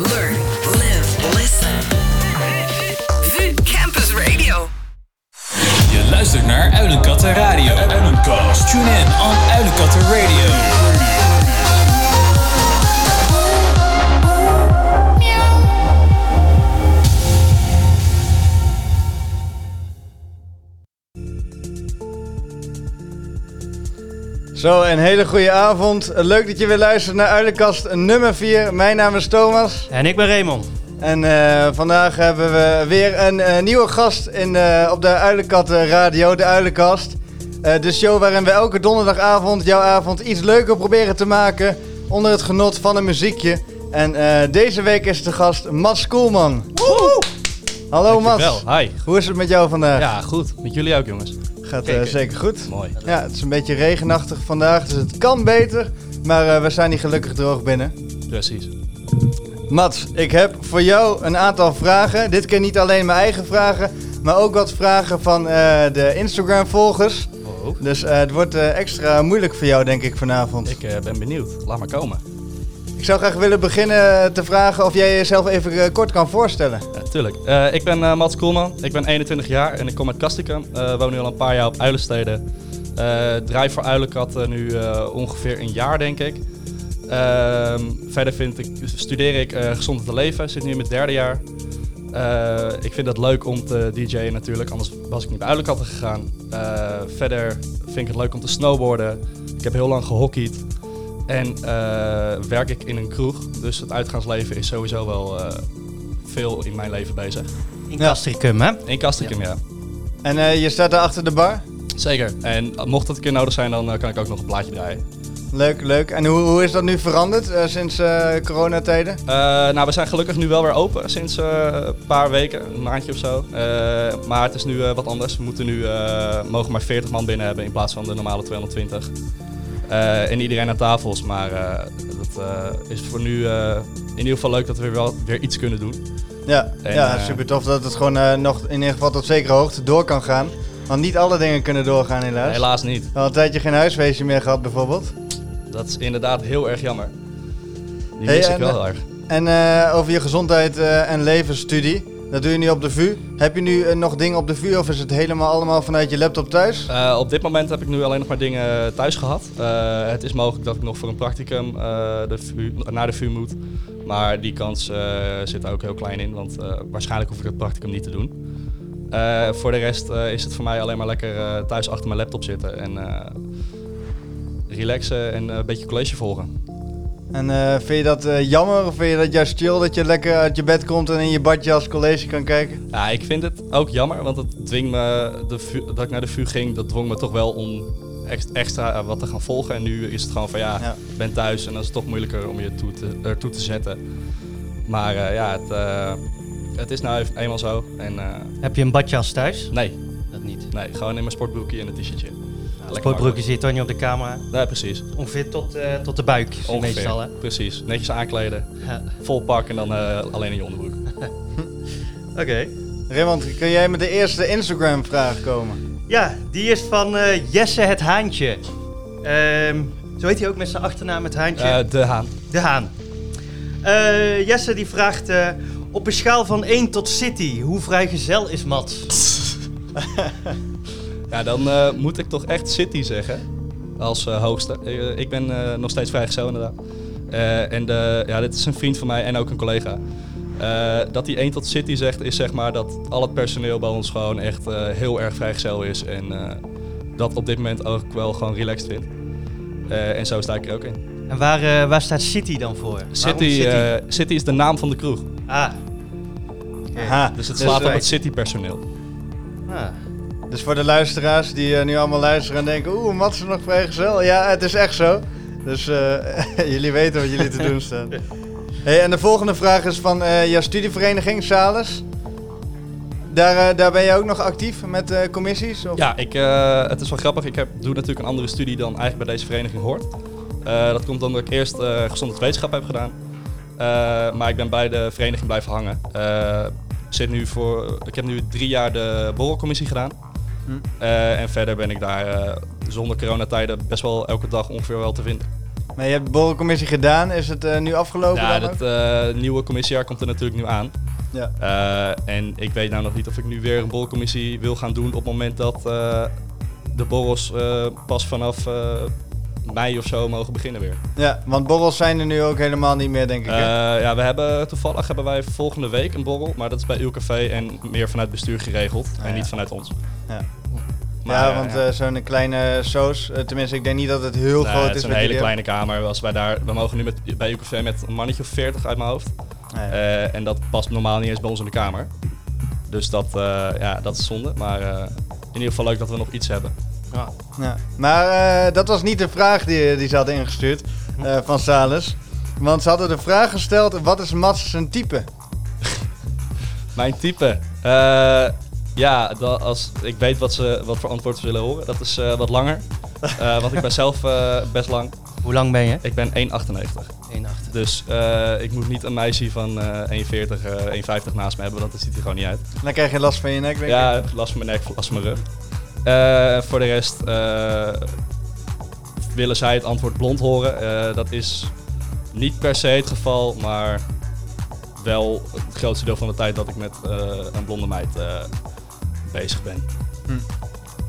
Learn, Zo, een hele goede avond. Leuk dat je weer luistert naar Uilenkast nummer 4. Mijn naam is Thomas. En ik ben Raymond. En eh, vandaag hebben we weer een eh, nieuwe gast in, eh, op de Uilenkat Radio, de Uilenkast. De show waarin we elke donderdagavond jouw avond iets leuker proberen te maken. Onder het genot van een muziekje. En deze week is de gast Mats Koelman. Hallo Mats. Dankjewel. Hi. Hoe is het met jou vandaag? Ja, goed. Met jullie ook, jongens. Gaat eh, zeker goed. Mooi. Ja, het is een beetje regenachtig vandaag, dus het kan beter. Maar eh, we zijn hier gelukkig droog binnen. Precies. Mats, ik heb voor jou een aantal vragen. Dit keer niet alleen mijn eigen vragen, maar ook wat vragen van eh, de Instagram-volgers. Wow. Dus het wordt extra moeilijk voor jou, denk ik, vanavond. Ik ben benieuwd. Laat maar komen. Ik zou graag willen beginnen te vragen of jij jezelf even eh, kort kan voorstellen. Ja, tuurlijk. Eh, ik ben eh, Mats Koelman. Ik ben 21 jaar en ik kom uit Kastikum. Eh woon nu al een paar jaar op Uilenstede. Eh draai voor Uilenkat nu ongeveer een jaar, denk ik. Ehm, verder vind ik, studeer ik eh, gezond te leven. Zit nu in mijn derde jaar. Ik vind het leuk om te DJ'en natuurlijk, anders was ik niet bij Uilenkatten gegaan. Verder vind ik het leuk om te snowboarden. Ik heb heel lang gehockeyd. En eh, werk ik in een kroeg. Dus het uitgaansleven is sowieso wel eh, veel in mijn leven bezig. In. Castricum, hè? In Kastrikum, ja. En eh, je staat daar achter de bar. Zeker. En mocht het een keer nodig zijn, dan kan ik ook nog een plaatje draaien. Leuk, leuk. En hoe, hoe is dat nu veranderd eh, sinds coronatijden? Nou, we zijn gelukkig nu wel weer open sinds een paar weken, een maandje of zo. Maar het is nu wat anders. We moeten nu, mogen maar 40 man binnen hebben in plaats van de normale 220. Eh, en iedereen aan tafels, maar eh, dat eh, is voor nu eh, in ieder geval leuk dat we weer, wel, weer iets kunnen doen. Ja, En, ja eh, super tof dat het gewoon eh, nog in ieder geval tot zekere hoogte door kan gaan. Want niet alle dingen kunnen doorgaan helaas. Helaas niet. Al een tijdje geen huisfeestje meer gehad bijvoorbeeld. Dat is inderdaad heel erg jammer. Die Hey, mis ik en, wel eh, erg. En eh, over je gezondheid eh, en levensstudie. Dat doe je nu op de VU. Heb je nu eh, nog dingen op de VU of is het helemaal allemaal vanuit je laptop thuis? Eh, op dit moment heb ik nu alleen nog maar dingen thuis gehad. Eh, het is mogelijk dat ik nog voor een practicum eh, de naar de VU moet. Maar die kans eh, zit er ook heel klein in, want eh, waarschijnlijk hoef ik het practicum niet te doen. Eh, voor de rest eh, is het voor mij alleen maar lekker eh, thuis achter mijn laptop zitten en eh, relaxen en eh, een beetje college volgen. En eh, vind je dat eh, jammer of vind je dat juist chill dat je lekker uit je bed komt en in je badjas college kan kijken? Ja, ik vind het ook jammer, want het dwingt me, de VU dat ik naar de VU ging, dat dwong me toch wel om ex- extra eh, wat te gaan volgen. En nu is het gewoon van ja, Ja. ik ben thuis en dan is het toch moeilijker om je toe te, ertoe te zetten. Maar eh, ja, het, eh, het is nou even eenmaal zo. En eh, Heb je een badjas thuis? nee, Dat niet. nee, gewoon in mijn sportbroekje en een t-shirtje. Sportbroekje zit toch niet op de camera. Nee, precies. Ongeveer tot, eh, tot de buik, Ongeveer. meestal, hè? Precies. Netjes aankleden, Ja. vol pak en dan eh, alleen in je onderbroek. Oké. Raymond, kun jij met de eerste Instagram vraag komen? Ja, die is van eh, Jesse het Haantje. Ehm, zo heet hij ook met zijn achternaam het Haantje. De Haan. De Haan. Eh, Jesse die vraagt... eh, op een schaal van 1 tot City, hoe vrijgezel is Mats? Ja, dan eh, moet ik toch echt City zeggen. Als eh, hoogste. Eh, ik ben nog steeds vrijgezel inderdaad. En de, ja, dit is een vriend van mij en ook een collega. Dat hij 1 tot City zegt, is zeg maar dat al het personeel bij ons gewoon echt heel erg vrijgezel is. En dat op dit moment ook wel gewoon relaxed vindt. En zo sta ik er ook in. En waar, waar staat City dan voor? City, City is de naam van de kroeg. ah. Aha. Dus het Dus, slaat op het City personeel. ah. Dus voor de luisteraars die eh, nu allemaal luisteren en denken, oeh, Mats is nog vrijgezel. Ja, het is echt zo. Dus eh, jullie weten wat jullie te doen staan. Hey, en de volgende vraag is van eh, jouw studievereniging, Salus. Daar, daar ben je ook nog actief met commissies? Of? Ja, ik, het is wel grappig. Ik heb, doe natuurlijk een andere studie dan eigenlijk bij deze vereniging hoort. Dat komt omdat ik eerst gezondheidswetenschap heb gedaan. Maar ik ben bij de vereniging blijven hangen. Zit nu voor, ik heb nu drie jaar de borrelcommissie gedaan. Hm. Eh, en verder ben ik daar eh, zonder coronatijden best wel elke dag ongeveer wel te vinden. Maar je hebt de borrelcommissie gedaan. Is het eh, nu afgelopen Ja, dan het nieuwe commissiejaar komt er natuurlijk nu aan. Ja. En ik weet nou nog niet of ik nu weer een borrelcommissie wil gaan doen op het moment dat de borrels pas vanaf mei of zo mogen beginnen weer. ja, want borrels zijn er nu ook helemaal niet meer, denk ik. ja, we hebben toevallig hebben wij volgende week een borrel, maar dat is bij uw café en meer vanuit bestuur geregeld Ah, en ja. niet vanuit ons. Ja. Maar, ja, want eh, zo'n kleine soos, eh, tenminste ik denk niet dat het heel nee, groot het is. is een hele kleine kamer. Als wij daar, we mogen nu met, bij café met een mannetje of 40 uit mijn hoofd. Ah, ja. Eh, en dat past normaal niet eens bij ons in de kamer. Dus dat, ja, dat is zonde. Maar in ieder geval leuk dat we nog iets hebben. Ja. Maar eh, dat was niet de vraag die, die ze hadden ingestuurd van Salus. Want ze hadden de vraag gesteld, wat is Mats zijn type? Mijn type. Ja, dat als, ik weet wat, ze, wat voor antwoord ze willen horen. Dat is eh, wat langer. Eh, want ik ben zelf eh, best lang. Hoe lang ben je? Ik ben 1,98. 1,8. Dus ik moet niet een meisje van eh 1,40, eh 1,50 naast me hebben. Want dat ziet er gewoon niet uit. Dan krijg je last van je nek, denk Ja, ik. last van mijn nek, last van mijn rug. Voor de rest willen zij het antwoord blond horen. Dat is niet per se het geval, maar wel het grootste deel van de tijd dat ik met een blonde meid bezig ben.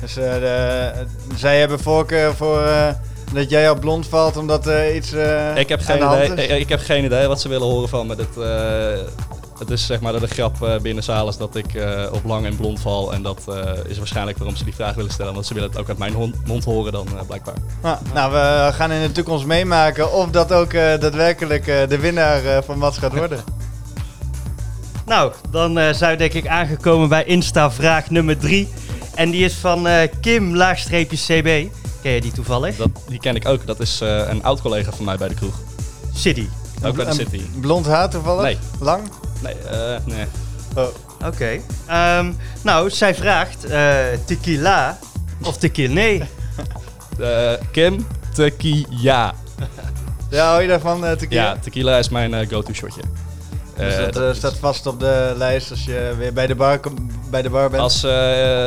Dus eh, de, zij hebben voorkeur voor eh, dat jij op blond valt omdat er iets eh ik, heb geen idee, ik, ik heb geen idee wat ze willen horen van me. Eh, het is zeg maar de grap eh, binnen Salers dat ik eh, op lang en blond val. En dat eh, is waarschijnlijk waarom ze die vraag willen stellen. Want ze willen het ook uit mijn mond horen dan eh, blijkbaar. Nou, nou, we gaan in de toekomst meemaken of dat ook eh, daadwerkelijk eh, de winnaar eh, van Mats gaat worden. Nou, dan eh, zijn we denk ik aangekomen bij Insta-vraag nummer 3. En die is van eh, Kim-CB. Ken je die toevallig? Dat, die ken ik ook. Dat is eh, een oud collega van mij bij de kroeg. City. Ook bij de City. Blond haar toevallig? Nee. Lang? Nee, eh, nee. Oh. Oké. Ehm, nou, zij vraagt eh, tequila of tequila. Nee. Eh, Kim, tequila. Ja, hou je daarvan, eh tequila? Ja, tequila is mijn eh, go-to shotje. Dus Eh, dat dat eh, staat vast op de lijst als je weer bij de bar, bij de bar bent. Als, eh,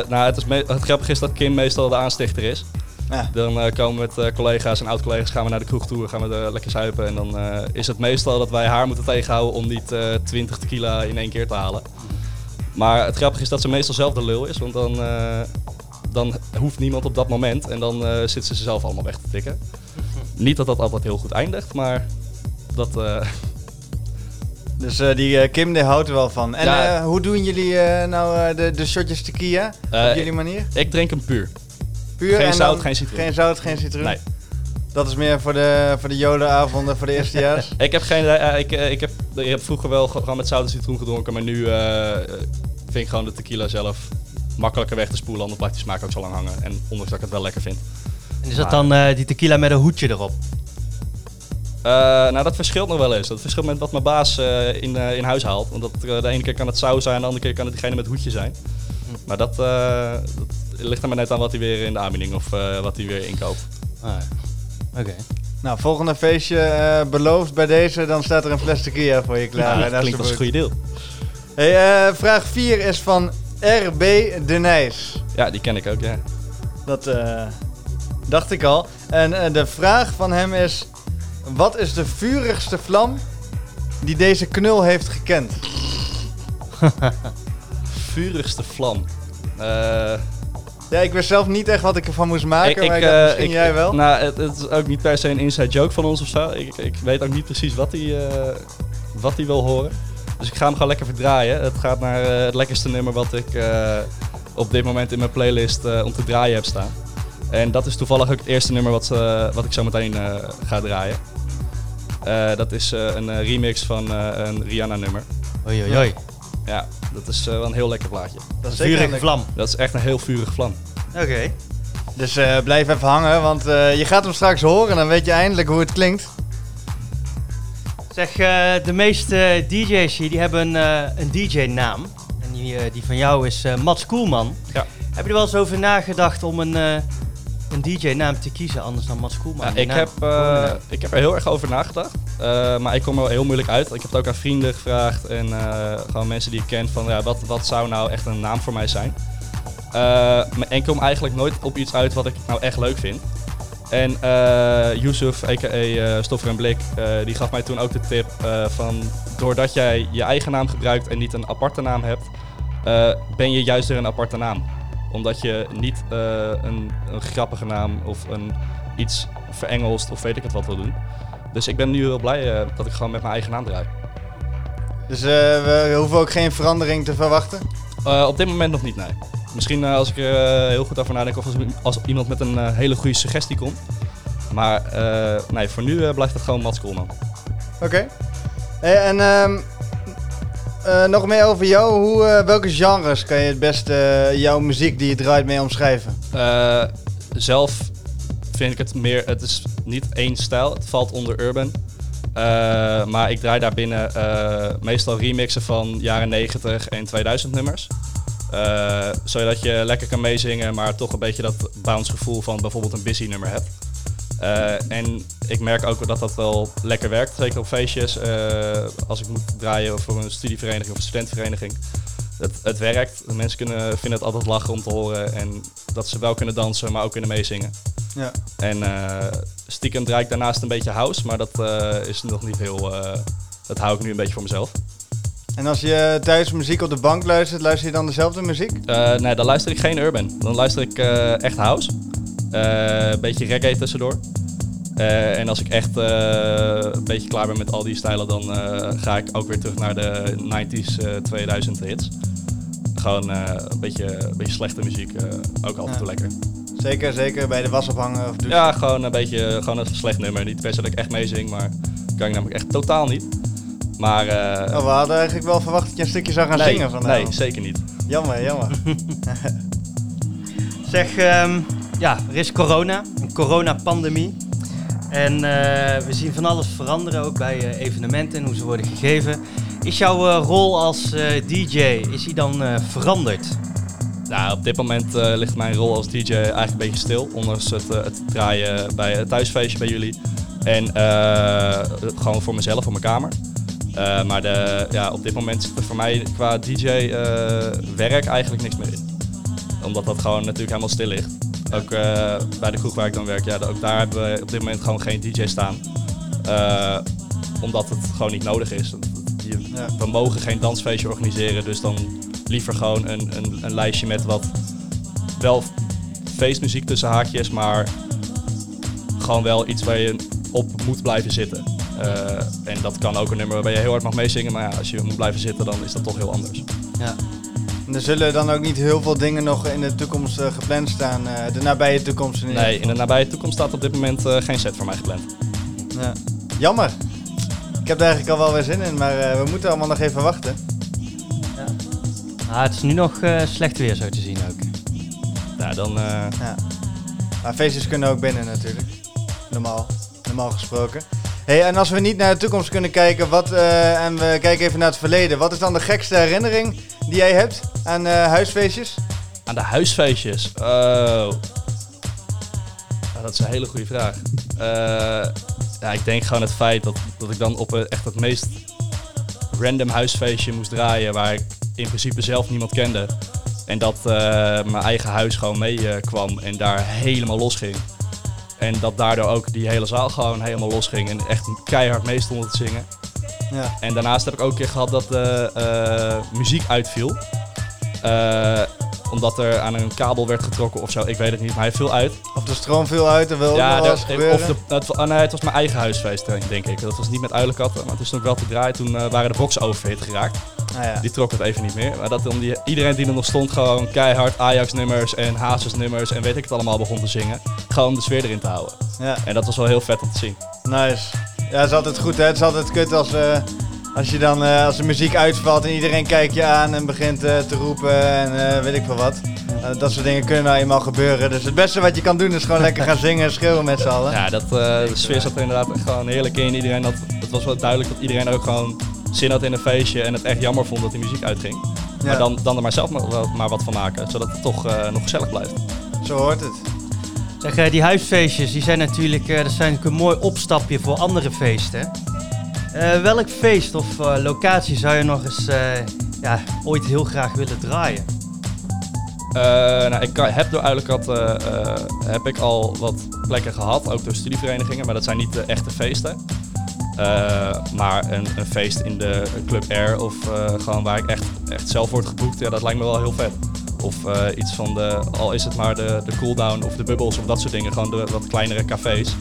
nou, het, is het grappige is dat Kim meestal de aanstichter is. Ja. Dan komen we met collega's en oud-collega's gaan we naar de kroeg toe, gaan we er lekker zuipen. En dan is het meestal dat wij haar moeten tegenhouden om niet eh 20 tequila in één keer te halen. Maar het grappige is dat ze meestal zelf de lul is, want dan, dan hoeft niemand op dat moment en dan zit ze zelf allemaal weg te tikken. Niet dat dat altijd heel goed eindigt, maar dat... Dus eh, die eh, Kim die houdt er wel van. En Ja. eh, hoe doen jullie eh, nou eh, de, de shotjes tequila? Op jullie manier? ik drink hem puur. Puur geen en zout, dan geen citroen. Geen zout, geen citroen? Nee. Dat is meer voor de, voor de jodenavonden, voor de eerstejaars? Ik heb geen idee. ik, ik, heb, ik heb vroeger wel ge- gewoon met zout en citroen gedronken, maar nu vind ik gewoon de tequila zelf makkelijker weg te spoelen, anders blijft die smaak ook zo lang hangen. En ondanks dat ik het wel lekker vind. En is dat dan eh, die tequila met een hoedje erop? Eh, nou, dat verschilt nog wel eens. Dat verschilt met wat mijn baas eh, in, eh, in huis haalt. Want dat, de ene keer kan het saus zijn, de andere keer kan het diegene met hoedje zijn. Maar dat, dat ligt er maar net aan wat hij weer in de aanbieding of wat hij weer inkoopt. Ah, Oké. nou, volgende feestje beloofd bij deze, dan staat er een fles tequila voor je klaar. Ja, En dat klinkt als een goede deal. Hey, vraag 4 is van RB De Nijs. Ja, die ken ik ook, ja. Dat dacht ik al. En de vraag van hem is: wat is de vurigste vlam die deze knul heeft gekend? Vurigste vlam. Eh, Ja, ik wist zelf niet echt wat ik ervan moest maken, maar ik dacht, eh, misschien ik- jij wel. Nou, het, het is ook niet per se een inside joke van ons of zo. Ik, ik weet ook niet precies wat hij eh, wat hij wil horen. Dus ik ga hem gewoon lekker verdraaien. Het gaat naar het lekkerste nummer wat ik op dit moment in mijn playlist om te draaien heb staan. En dat is toevallig ook het eerste nummer wat, wat ik zo meteen ga draaien. Eh, dat is eh, een eh, remix van eh, een Rihanna-nummer. Oei, oei, oei. Ja, dat is eh, wel een heel lekker plaatje. dat Een vurige een- vlam. Dat is echt een heel vurige vlam. Oké. Dus eh, blijf even hangen, want eh, je gaat hem straks horen en dan weet je eindelijk hoe het klinkt. Zeg, eh, de meeste DJ's hier die hebben een, eh, een DJ-naam. En die, die van jou is Mats Koelman. Ja. Heb je er wel eens over nagedacht om een, eh, een DJ-naam te kiezen, anders dan Mats Koelman? Ja, ik, heb, eh, naam. ik heb er heel erg over nagedacht. Eh, maar ik kom er wel heel moeilijk uit. Ik heb het ook aan vrienden gevraagd en eh, gewoon mensen die ik ken van ja, wat, wat zou nou echt een naam voor mij zijn. Eh, en ik kom eigenlijk nooit op iets uit wat ik nou echt leuk vind. En eh Yusuf, a.k.a. eh, Stoffer en Blik, eh, die gaf mij toen ook de tip eh, van... doordat jij je eigen naam gebruikt en niet een aparte naam hebt... eh, ben je juist weer een aparte naam. Omdat je niet eh, een, een grappige naam of een, iets verengelst of weet ik het wat wil doen. Dus ik ben nu heel blij eh, dat ik gewoon met mijn eigen naam draai. Dus eh, we hoeven ook geen verandering te verwachten. Op dit moment nog niet, nee. Misschien als ik er heel goed over nadenk of als, als iemand met een hele goede suggestie komt. Maar nee, voor nu blijft het gewoon Mats Koolman. Oké. En ehm, eh, nog meer over jou. Hoe, eh, welke genres kan je het beste eh, jouw muziek die je draait mee omschrijven? Zelf vind ik het meer, het is niet één stijl, het valt onder urban. Maar ik draai daarbinnen meestal remixen van jaren 90 en 2000 nummers. Zodat je lekker kan meezingen, maar toch een beetje dat bounce gevoel van bijvoorbeeld een busy nummer hebt. Eh, en ik merk ook dat dat wel lekker werkt, zeker op feestjes. eh, als ik moet draaien voor een studievereniging of een studentenvereniging. Het, het werkt. De mensen kunnen, vinden het altijd lachen om te horen. En dat ze wel kunnen dansen, maar ook kunnen meezingen. Ja. En eh, stiekem draai ik daarnaast een beetje house, maar dat is nog niet heel... dat hou ik nu een beetje voor mezelf. En als je thuis muziek op de bank luistert, luister je dan dezelfde muziek? Nee, dan luister ik geen urban. Dan luister ik echt house. Eh, een beetje reggae tussendoor. Eh, en als ik echt eh, een beetje klaar ben met al die stijlen, dan ga ik ook weer terug naar de 90s, eh 2000 hits. Gewoon een, beetje, een beetje slechte muziek, ook af en Ja. toe lekker. Zeker, zeker bij de was ophangen of douchen. Ja, gewoon een beetje gewoon een slecht nummer. Niet se dat ik echt meezing, maar kan ik namelijk echt totaal niet. Maar Oh, we hadden eigenlijk wel verwacht dat je een stukje zou gaan nee, zingen vandaag. nee, zeker niet. Jammer, jammer. Zeg, ehm, ja, er is corona, een coronapandemie. En eh, we zien van alles veranderen, ook bij eh, evenementen en hoe ze worden gegeven. Is jouw eh, rol als DJ, is die dan veranderd? Nou, op dit moment ligt mijn rol als DJ eigenlijk een beetje stil. Ondanks het, het draaien bij het thuisfeestje bij jullie. En gewoon voor mezelf, voor mijn kamer. Maar de, ja, op dit moment zit er voor mij qua DJ-werk eigenlijk niks meer in. Omdat dat gewoon natuurlijk helemaal stil ligt. Ook eh, bij de kroeg waar ik dan werk, ja, ook daar hebben we op dit moment gewoon geen DJ staan. Eh, omdat het gewoon niet nodig is. Je- Ja. We mogen geen dansfeestje organiseren, dus dan liever gewoon een, een, een lijstje met wat wel feestmuziek tussen haakjes, maar gewoon wel iets waar je op moet blijven zitten. Eh, en dat kan ook een nummer waarbij je heel hard mag meezingen, maar ja, als je moet blijven zitten, dan is dat toch heel anders. Ja. En er zullen dan ook niet heel veel dingen nog in de toekomst eh, gepland staan. eh, de nabije toekomst in Nee, in de nabije toekomst staat op dit moment eh, geen set voor mij gepland. Ja. Jammer. Ik heb er eigenlijk al wel weer zin in, maar eh, we moeten allemaal nog even wachten. Ah, het is nu nog eh, slecht weer zo te zien ook. Ja, dan... eh, Ja. Maar feestjes kunnen ook binnen natuurlijk. Normaal. Normaal gesproken. Hey, en als we niet naar de toekomst kunnen kijken, wat, eh, en we kijken even naar het verleden. Wat is dan de gekste herinnering die jij hebt aan eh, huisfeestjes? Aan de huisfeestjes. Oh. Dat is een hele goede vraag. Eh, ja, ik denk gewoon het feit dat, dat ik dan op echt het meest random huisfeestje moest draaien. Waar ik in principe zelf niemand kende. En dat eh, mijn eigen huis gewoon meekwam kwam en daar helemaal los ging. En dat daardoor ook die hele zaal gewoon helemaal los ging. En echt keihard mee stonden te zingen. Ja. En daarnaast heb ik ook een keer gehad dat de eh, muziek uitviel. Eh, omdat er aan een kabel werd getrokken of zo. Ik weet het niet, maar hij viel uit. Of de stroom viel uit, ook nog wel daar- eens gebeuren. of de, het, oh nee, het was mijn eigen huisfeest, denk ik. Dat was niet met uilenkatten, maar toen stond ik wel te draaien. Toen eh, waren de boxen oververhit geraakt. Ah, ja. Die trok het even niet meer. Maar dat dan die, iedereen die er nog stond, gewoon keihard Ajax-nummers en Hazes-nummers en weet ik het allemaal begon te zingen. Gewoon om de sfeer erin te houden. ja, En dat was wel heel vet om te zien. nice. Ja, het is altijd goed hè. Het is altijd kut als, eh, als je dan, eh, als de muziek uitvalt en iedereen kijkt je aan en begint eh, te roepen en weet ik veel wat. Dat soort dingen kunnen nou eenmaal gebeuren. Dus het beste wat je kan doen is gewoon lekker gaan zingen en schreeuwen met z'n allen. Ja, dat, de sfeer zat er inderdaad echt gewoon heerlijk in. Iedereen had, het was wel duidelijk dat iedereen ook gewoon zin had in een feestje en het echt jammer vond dat die muziek uitging. Ja, Maar dan, dan er maar zelf maar, maar wat van maken, zodat het toch nog gezellig blijft. Zo hoort het. Zeg, eh, die huisfeestjes, die zijn natuurlijk, eh, dat zijn een mooi opstapje voor andere feesten. Eh, welk feest of locatie zou je nog eens ja, ooit heel graag willen draaien? Nou, ik kan- heb eh, eh, heb ik al wat plekken gehad, ook door studieverenigingen, maar dat zijn niet de echte feesten. Maar een, een feest in de Club Air of gewoon waar ik echt, echt zelf word geboekt, ja, dat lijkt me wel heel vet. Of eh, iets van de, al is het maar de, de cooldown of de bubbels of dat soort dingen, gewoon de wat kleinere cafés.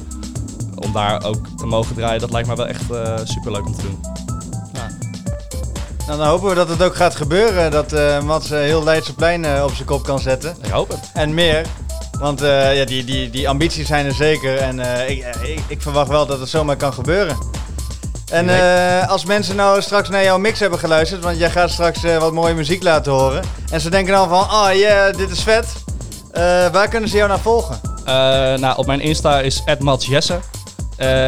Om daar ook te mogen draaien, dat lijkt me wel echt super leuk om te doen. Nou, dan hopen we dat het ook gaat gebeuren. Dat eh Mats eh, heel Leidseplein eh op zijn kop kan zetten. Ik hoop het. En meer. Want eh, ja, die, die, die ambities zijn er zeker. En eh, ik, eh, ik, ik verwacht wel dat het zomaar kan gebeuren. En eh, als mensen nou straks naar jouw mix hebben geluisterd, want jij gaat straks eh, wat mooie muziek laten horen. En ze denken dan van, oh ja, dit is vet. Eh, waar kunnen ze jou naar volgen? Nou, op mijn Insta is @matsjesse.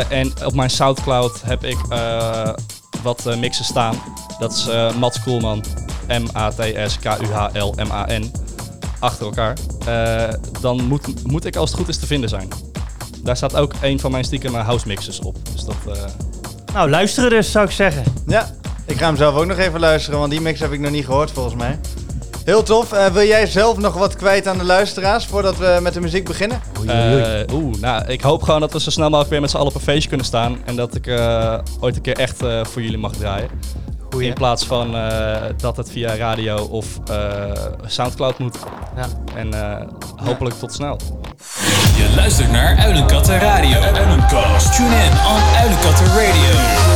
En op mijn Soundcloud heb ik wat mixen staan. Dat is Mats Koelman, M-A-T-S-K-U-H-L-M-A-N, achter elkaar. Dan moet, moet ik als het goed is te vinden zijn. Daar staat ook een van mijn stiekem house mixes op. Dus dat, Nou, luisteren dus, zou ik zeggen. Ja, ik ga hem zelf ook nog even luisteren, want die mix heb ik nog niet gehoord volgens mij. Heel tof. Eh, wil jij zelf nog wat kwijt aan de luisteraars voordat we met de muziek beginnen? Eh, Oeh, nou, ik hoop gewoon dat we zo snel mogelijk weer met z'n allen op een feestje kunnen staan. En dat ik eh, ooit een keer echt eh, voor jullie mag draaien. Goeie. In plaats van eh, dat het via radio of eh, Soundcloud moet. Ja. En eh, hopelijk tot snel. Je luistert naar Uilenkatten Radio. Uilenkast. Tune in on Uilenkatten Radio.